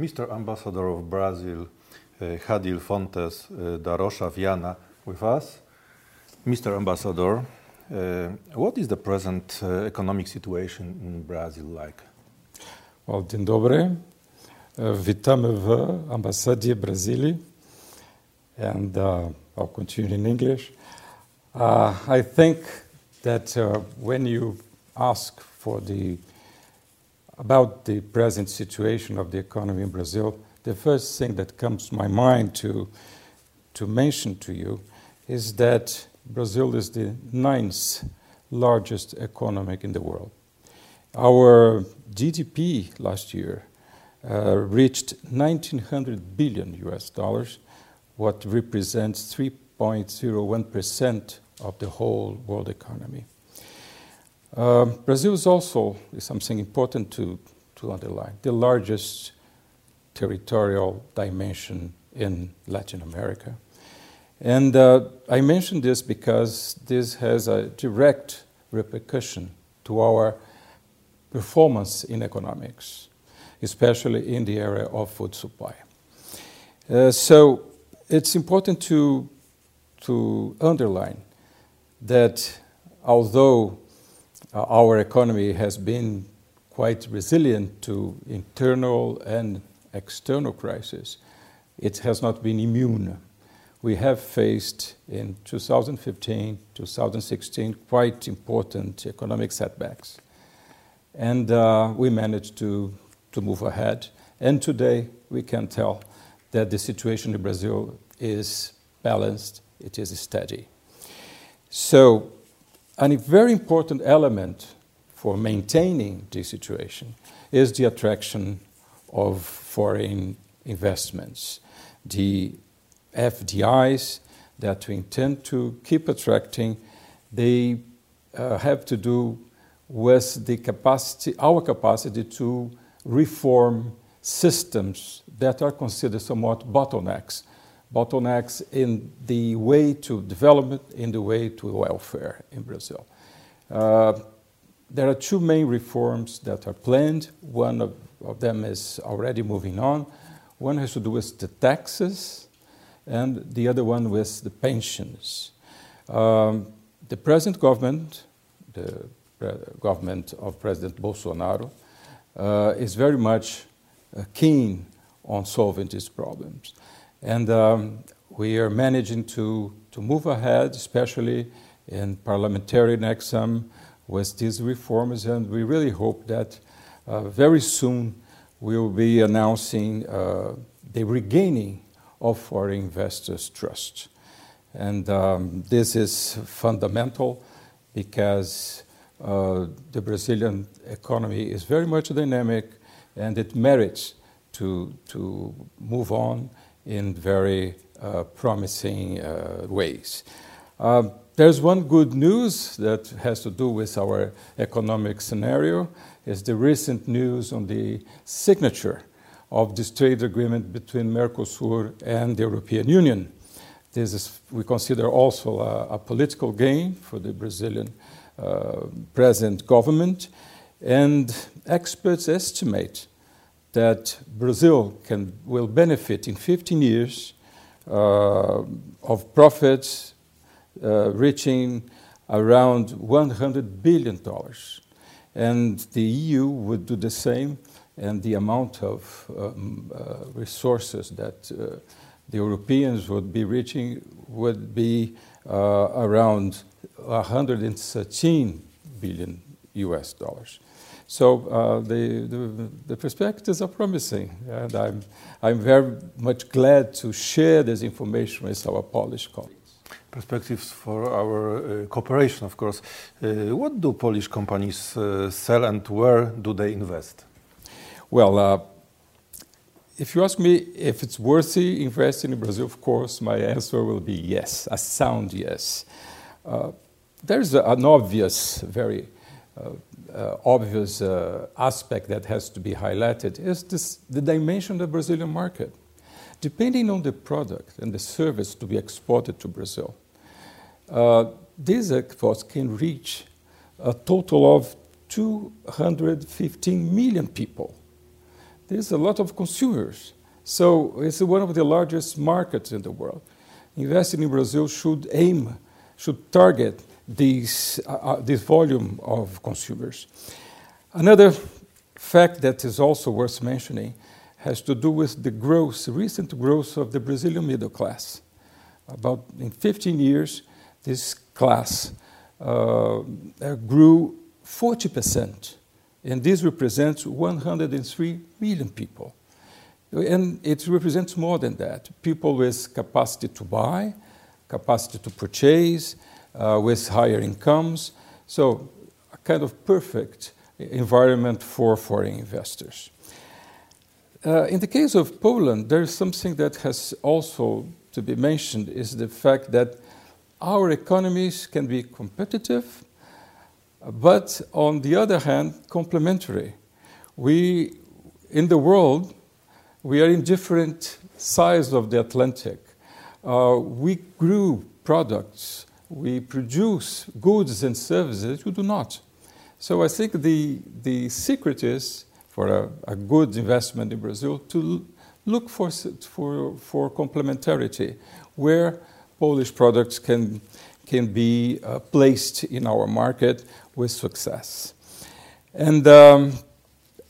Mr. Ambassador of Brazil, uh, Hadil Fontes uh, da Rocha Vianna, with us. Mr. Ambassador, uh, what is the present uh, economic situation in Brazil like? Well, dzień dobry. Witamy w ambasadzie Brazylii. And uh, I'll continue in English. Uh, I think that uh, when you ask for the about the present situation of the economy in Brazil, the first thing that comes to my mind to to mention to you is that Brazil is the ninth largest economy in the world. Our GDP last year uh, reached 1900 billion US dollars, what represents 3.01% of the whole world economy. Uh, Brazil is also something important to, to underline the largest territorial dimension in Latin America. And uh, I mention this because this has a direct repercussion to our performance in economics, especially in the area of food supply. Uh, so it's important to, to underline that although uh, our economy has been quite resilient to internal and external crises, it has not been immune. We have faced in 2015, 2016 quite important economic setbacks. And uh, we managed to, to move ahead. And today we can tell that the situation in Brazil is balanced, it is steady. So, a very important element for maintaining this situation is the attraction of foreign investments, the FDIs that we intend to keep attracting. They uh, have to do with the capacity, our capacity to reform systems that are considered somewhat bottlenecks bottlenecks in the way to development, in the way to welfare in Brazil. Uh, there are two main reforms that are planned. One of, of, them is already moving on. One has to do with the taxes, and the other one with the pensions. Um, the present government, the government of President Bolsonaro, uh, is very much uh, keen on solving these problems. And um, we are managing to, to move ahead, especially in parliamentary exam with these reforms. And we really hope that uh, very soon we will be announcing uh, the regaining of foreign investors' trust. And um, this is fundamental because uh, the Brazilian economy is very much dynamic and it merits to, to move on in very uh, promising uh, ways. Um, there's one good news that has to do with our economic scenario is the recent news on the signature of this trade agreement between Mercosur and the European Union. This is, we consider also a, a political gain for the Brazilian uh, present government, and experts estimate that Brazil can, will benefit in 15 years uh, of profits uh, reaching around $100 billion. And the EU would do the same, and the amount of um, uh, resources that uh, the Europeans would be reaching would be uh, around 113 billion US dollars. So uh, the, the, the, perspectives are promising, and I'm, I'm very much glad to share this information with our Polish colleagues. Perspectives for our uh, cooperation, of course. Uh, what do Polish companies uh, sell and where do they invest? Well, uh, if you ask me if it's worthy investing in Brazil, of course, my answer will be yes, a sound yes. Uh, there's an obvious, very uh, obvious uh, aspect that has to be highlighted is this, the dimension of the Brazilian market. Depending on the product and the service to be exported to Brazil, uh, these exports can reach a total of 215 million people. there's a lot of consumers. So it's one of the largest markets in the world. Investing in Brazil should aim, should target these, uh, uh, this volume of consumers. Another fact that is also worth mentioning has to do with the growth, recent growth of the Brazilian middle class. About in 15 years, this class uh, grew 40%, and this represents 103 million people. And it represents more than that people with capacity to buy, capacity to purchase, uh, with higher incomes. So, a kind of perfect environment for foreign investors. Uh, in the case of Poland, there is something that has also to be mentioned is the fact that our economies can be competitive, but on the other hand, complementary. We, in the world, we are in different sides of the Atlantic. Uh, we grew products, we produce goods and services, that you do not. So I think the, the secret is for a, a good investment in Brazil to look for, for, for complementarity, where Polish products can, can be uh, placed in our market with success. And um,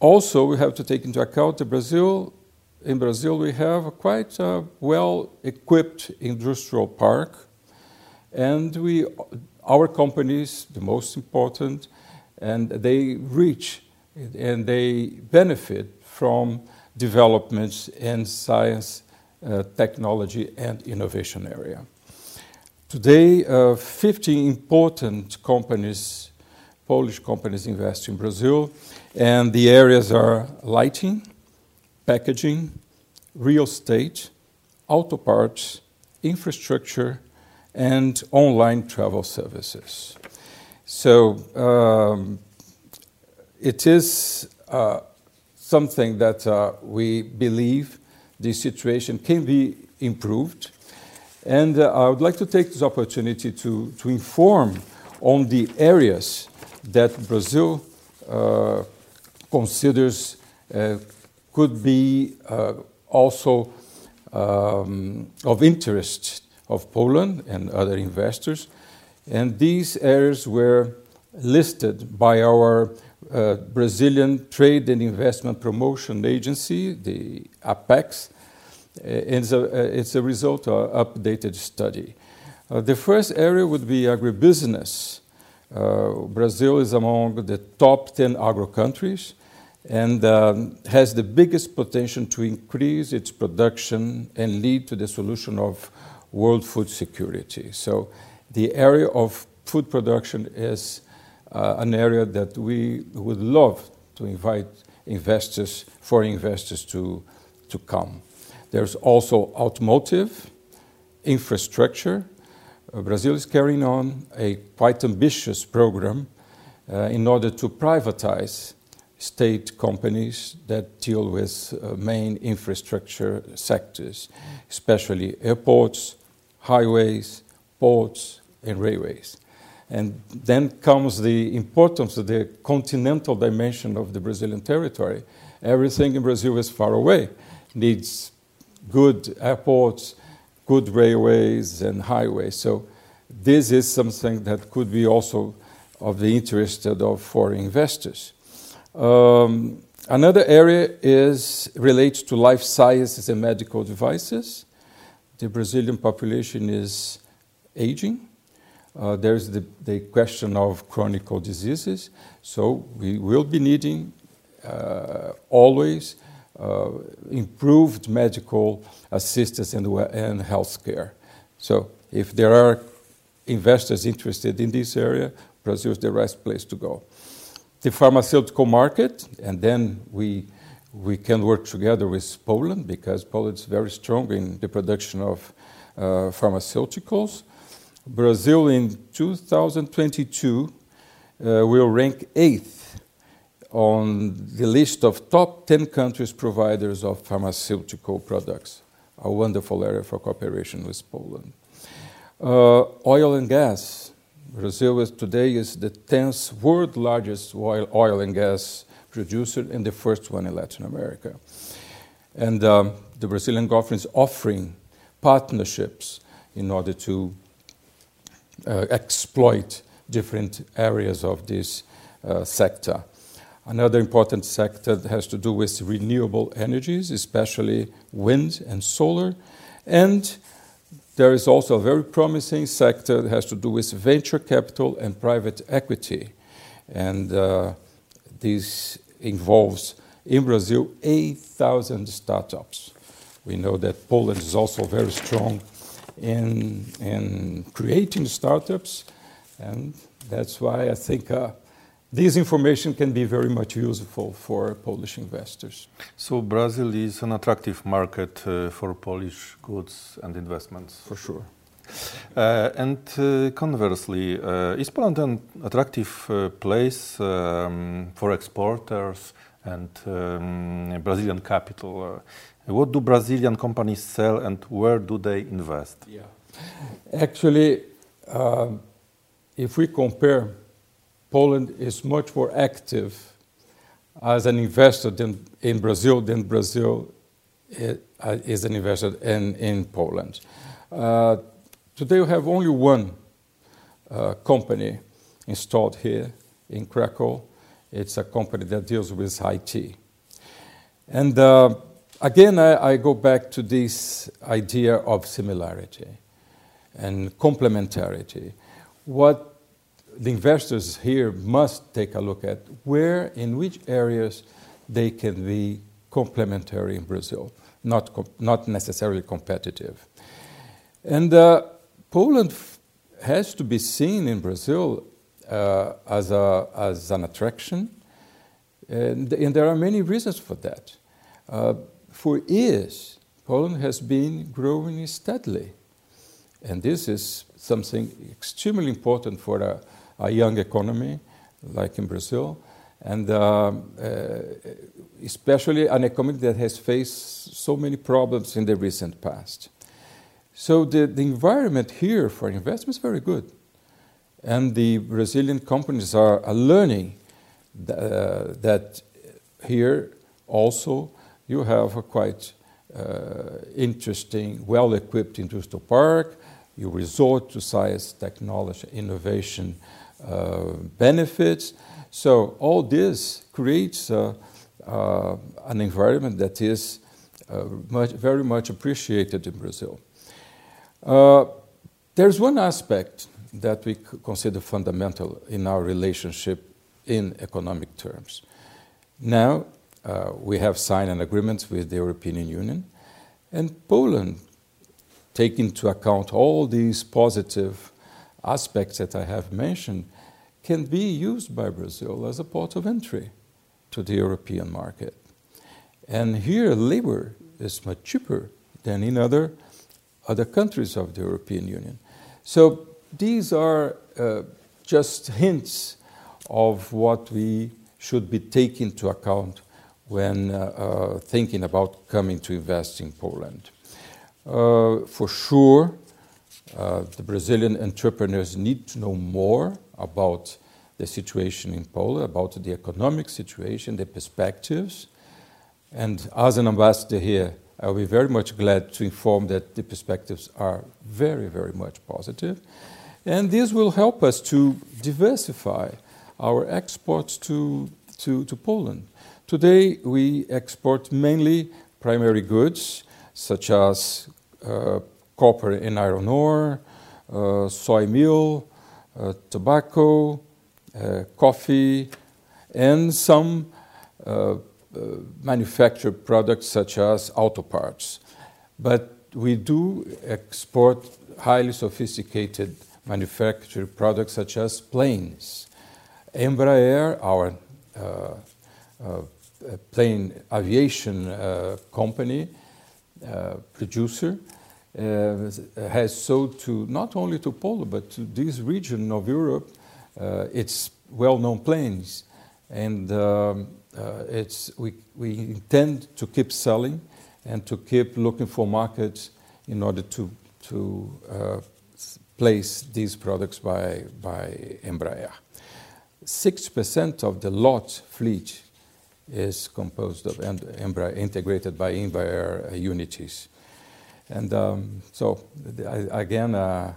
also, we have to take into account that Brazil in Brazil, we have a quite a well equipped industrial park, and we, our companies, the most important, and they reach and they benefit from developments in science, uh, technology, and innovation area. Today, uh, 50 important companies, Polish companies, invest in Brazil, and the areas are lighting, packaging, real estate, auto parts, infrastructure, and online travel services. So um, it is uh, something that uh, we believe the situation can be improved. And uh, I would like to take this opportunity to, to inform on the areas that Brazil uh, considers uh, could be uh, also um, of interest of Poland and other investors. And these areas were listed by our uh, Brazilian Trade and Investment Promotion Agency, the APEX. Uh, it's, a, uh, it's a result of an updated study. Uh, the first area would be agribusiness. Uh, Brazil is among the top 10 agro countries and um, has the biggest potential to increase its production and lead to the solution of world food security. So, the area of food production is uh, an area that we would love to invite investors, foreign investors, to, to come. There's also automotive, infrastructure. Uh, Brazil is carrying on a quite ambitious program uh, in order to privatize state companies that deal with uh, main infrastructure sectors, especially airports, highways, ports, and railways. And then comes the importance of the continental dimension of the Brazilian territory. Everything in Brazil is far away, needs good airports, good railways, and highways. So, this is something that could be also of the interest of foreign investors. Um, another area is relates to life sciences and medical devices. The Brazilian population is aging. Uh, there's the, the, question of chronic diseases. So we will be needing uh, always uh, improved medical assistance and, and health care. So if there are investors interested in this area, Brazil is the right place to go the pharmaceutical market, and then we, we can work together with Poland because Poland is very strong in the production of uh, pharmaceuticals. Brazil in 2022 uh, will rank eighth on the list of top 10 countries providers of pharmaceutical products. A wonderful area for cooperation with Poland. Uh, oil and gas Brazil is today is the 10th world largest oil, oil and gas producer and the first one in Latin America. And um, the Brazilian government is offering partnerships in order to uh, exploit different areas of this uh, sector. Another important sector has to do with renewable energies, especially wind and solar. And there is also a very promising sector that has to do with venture capital and private equity. And uh, this involves, in Brazil, 8,000 startups. We know that Poland is also very strong in, in creating startups, and that's why I think uh, this information can be very much useful for Polish investors. So Brazil is an attractive market uh, for Polish goods and investments. For sure. Uh, and uh, conversely, uh, is Poland an attractive place um, for exporters and um, Brazilian capital? What do Brazilian companies sell and where do they invest? Yeah. Actually, if we compare Poland is much more active as an investor than in Brazil than Brazil is an investor in, in Poland. Uh, today we have only one uh, company installed here in Krakow. It's a company that deals with IT. And uh, again, I, I go back to this idea of similarity and complementarity. What the investors here must take a look at where, in which areas they can be complementary in Brazil, not, not necessarily competitive. And uh, Poland has to be seen in Brazil uh, as, a, as an attraction, and, and, there are many reasons for that. Uh, for years, Poland has been growing steadily, and this is something extremely important for a a young economy like in Brazil, and uh, uh, especially an economy that has faced so many problems in the recent past. So the, the environment here for investment is very good. And the Brazilian companies are, are learning th- uh, that here also you have a quite uh, interesting, well equipped industrial park. You resort to science, technology, innovation uh, benefits. So all this creates uh, uh, an environment that is much, very much appreciated in Brazil. There's one aspect that we consider fundamental in our relationship in economic terms. Now, uh, we have signed an agreement with the European Union, and Poland, taking into account all these positive aspects that I have mentioned, can be used by Brazil as a port of entry to the European market. And here, labor is much cheaper than in other, other countries of the European Union. So these are uh, just hints of what we should be taking into account when uh, uh, thinking about coming to invest in Poland. Uh, for sure, uh, the Brazilian entrepreneurs need to know more about the situation in Poland, about the economic situation, the perspectives. And as an ambassador here, I'll be very much glad to inform that the perspectives are very, very much positive. And this will help us to diversify our exports to, to, to Poland. Today, we export mainly primary goods such as uh, copper and iron ore, uh, soy meal, uh, tobacco, uh, coffee, and some uh, manufactured products such as auto parts. But we do export highly sophisticated manufactured products such as planes. Embraer, our uh, uh, plane aviation company, producer, has sold to not only to Poland but to this region of Europe its well-known planes, and um, we we intend to keep selling and to keep looking for markets in order to to uh, place these products by by Embraer. Six percent of the LOT fleet is composed of Embraer, integrated by Embraer uh, unities. And um, so, again, uh,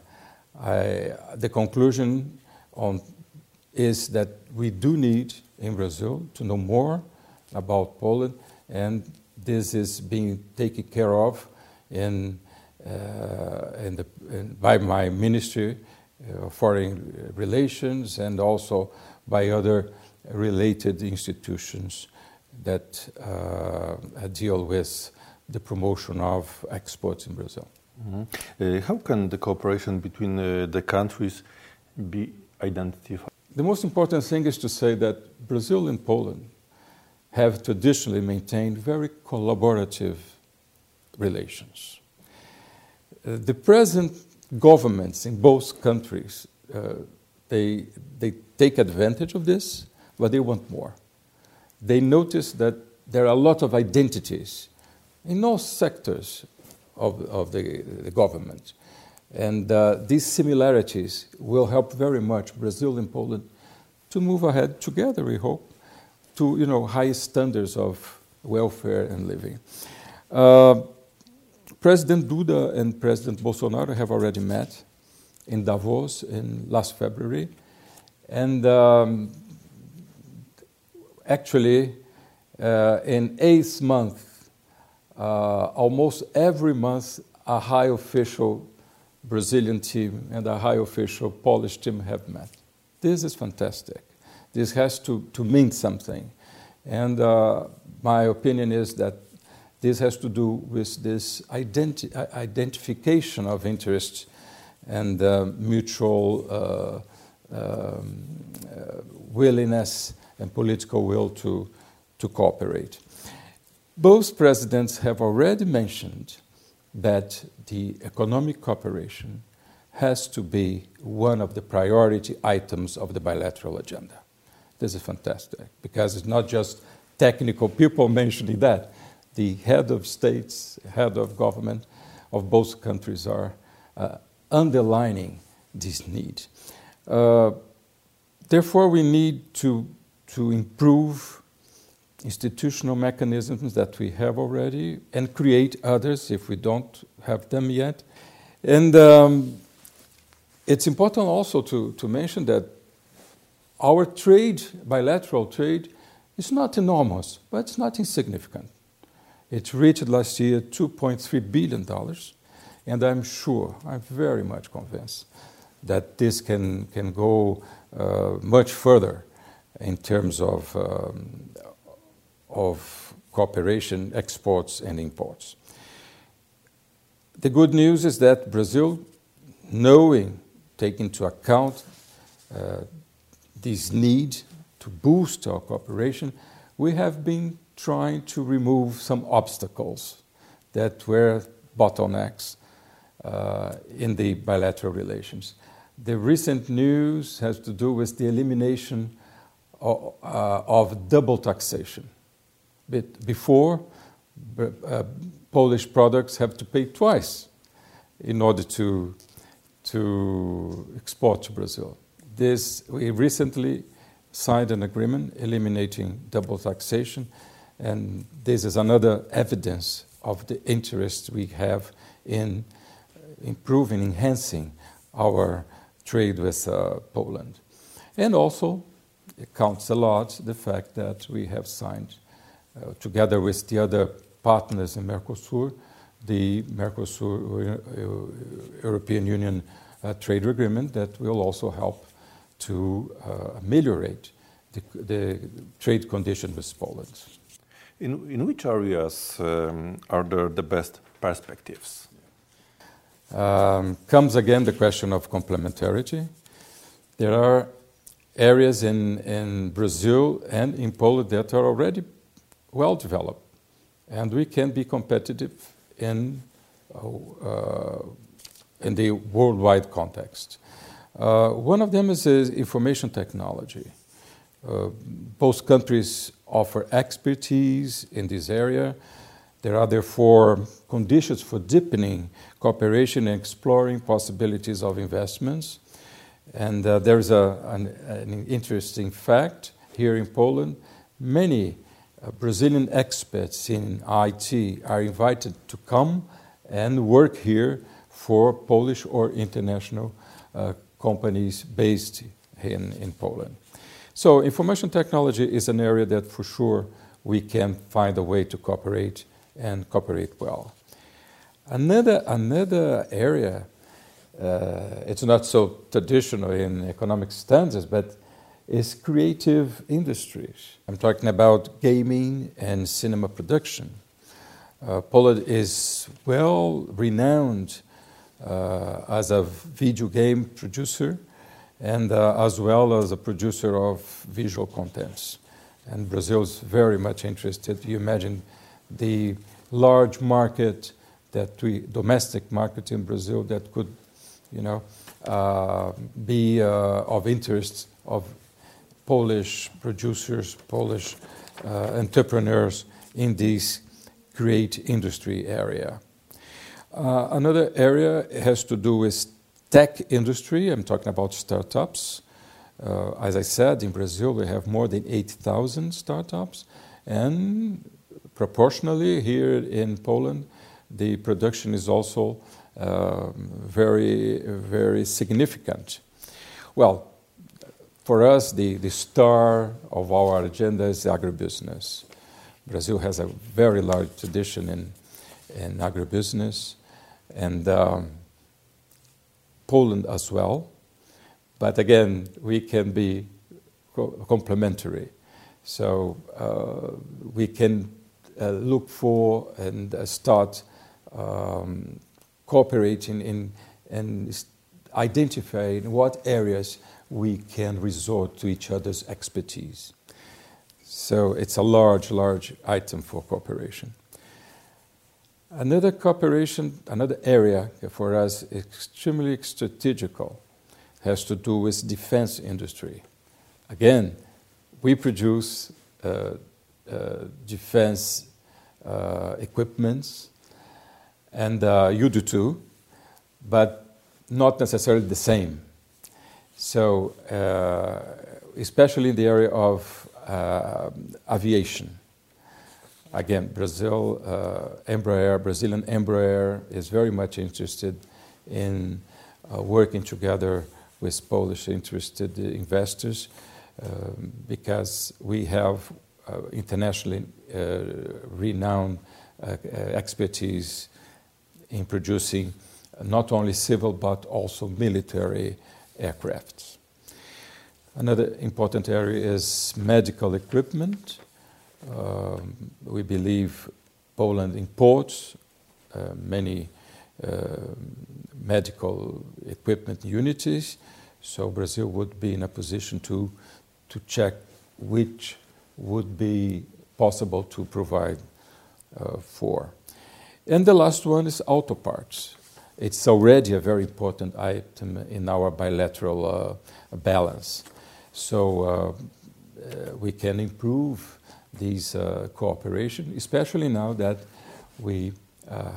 the conclusion on is that we do need in Brazil to know more about Poland, and this is being taken care of in, uh, in the, in, by my Ministry of Foreign Relations and also by other related institutions that uh, deal with the promotion of exports in Brazil. Mm-hmm. Uh, how can the cooperation between uh, the countries be identified? The most important thing is to say that Brazil and Poland have traditionally maintained very collaborative relations. Uh, the present governments in both countries, uh, they, they take advantage of this, but they want more. They notice that there are a lot of identities in all sectors of, of the, the government. And uh, these similarities will help very much Brazil and Poland to move ahead together, we hope, to you know, high standards of welfare and living. Uh, President Duda and President Bolsonaro have already met in Davos in last February. And um, actually, uh, in eighth month, uh, almost every month, a high official Brazilian team and a high official Polish team have met. This is fantastic. This has to, to mean something. And uh, my opinion is that this has to do with this identi- identification of interests and uh, mutual uh, um, uh, willingness and political will to, to cooperate. Both presidents have already mentioned that the economic cooperation has to be one of the priority items of the bilateral agenda. This is fantastic because it's not just technical people mentioning that. The head of states, head of government of both countries are uh, underlining this need. Uh, therefore, we need to, to improve institutional mechanisms that we have already and create others if we don't have them yet. And um, it's important also to, to mention that our trade, bilateral trade, is not enormous, but it's not insignificant. It reached last year $2.3 billion, and I'm sure, I'm very much convinced that this can, can go uh, much further in terms of, um, of cooperation, exports, and imports. The good news is that Brazil, knowing, taking into account uh, this need to boost our cooperation, we have been trying to remove some obstacles that were bottlenecks uh, in the bilateral relations. The recent news has to do with the elimination of, uh, of double taxation. But before, uh, Polish products have to pay twice in order to, to export to Brazil. This, we recently signed an agreement eliminating double taxation, and this is another evidence of the interest we have in improving, enhancing our trade with uh, Poland. And also, it counts a lot the fact that we have signed, uh, together with the other partners in Mercosur, the Mercosur uh, European Union uh, trade agreement that will also help to uh, ameliorate the, the, trade condition with Poland. In, in which areas um, are there the best perspectives? Um, comes again the question of complementarity. There are areas in, in Brazil and in Poland that are already well developed, and we can be competitive in, uh, in the worldwide context. Uh, one of them is uh, information technology. Uh, both countries offer expertise in this area. There are therefore conditions for deepening cooperation and exploring possibilities of investments. And uh, there's a, an, an, interesting fact here in Poland. Many uh, Brazilian experts in IT are invited to come and work here for Polish or international uh, companies based in, in Poland. So, information technology is an area that for sure we can find a way to cooperate and cooperate well. Another, another area, uh, it's not so traditional in economic standards, but is creative industries. I'm talking about gaming and cinema production. Uh, Poland is well renowned uh, as a video game producer and uh, as well as a producer of visual contents. And Brazil is very much interested. You imagine the large market that we, domestic market in Brazil that could, you know, uh, be uh, of interest of Polish producers, Polish uh, entrepreneurs in this great industry area. Uh, another area has to do with tech industry. I'm talking about startups. Uh, as I said, in Brazil we have more than 8,000 startups, and proportionally here in Poland, the production is also uh, very, very significant. Well, for us, the, the star of our agenda is agribusiness. Brazil has a very large tradition in, in agribusiness, and um, Poland as well. But again, we can be co- complementary. So uh, we can uh, look for and uh, start um, cooperating in and identifying what areas we can resort to each other's expertise. So it's a large, large item for cooperation. Another cooperation, another area for us extremely strategical has to do with defense industry. Again, we produce uh, uh, defense uh, equipments, and uh, you do too, but not necessarily the same. So, uh, especially in the area of uh, aviation. Again, Brazil, uh, Embraer, Brazilian Embraer is very much interested in uh, working together with Polish interested investors um, because we have uh, internationally uh, renowned expertise in producing not only civil but also military aircraft. Another important area is medical equipment. Um, we believe Poland imports uh, many uh, medical equipment units, so Brazil would be in a position to, to check which would be possible to provide uh, for. And the last one is auto parts. It's already a very important item in our bilateral uh, balance. So uh, uh, we can improve this uh, cooperation, especially now that we uh,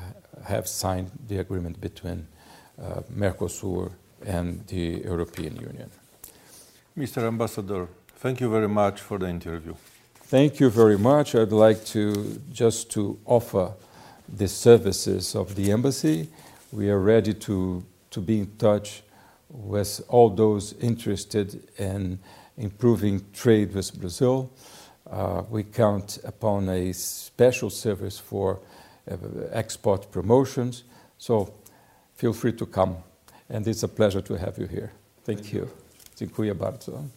have signed the agreement between uh, Mercosur and the European Union. Mr. Ambassador, thank you very much for the interview. Thank you very much. I'd like to just to offer the services of the embassy we are ready to, to be in touch with all those interested in improving trade with Brazil. Uh, we count upon a special service for uh, export promotions. So feel free to come. And it's a pleasure to have you here. Thank, Thank you. you. Dziękuję bardzo.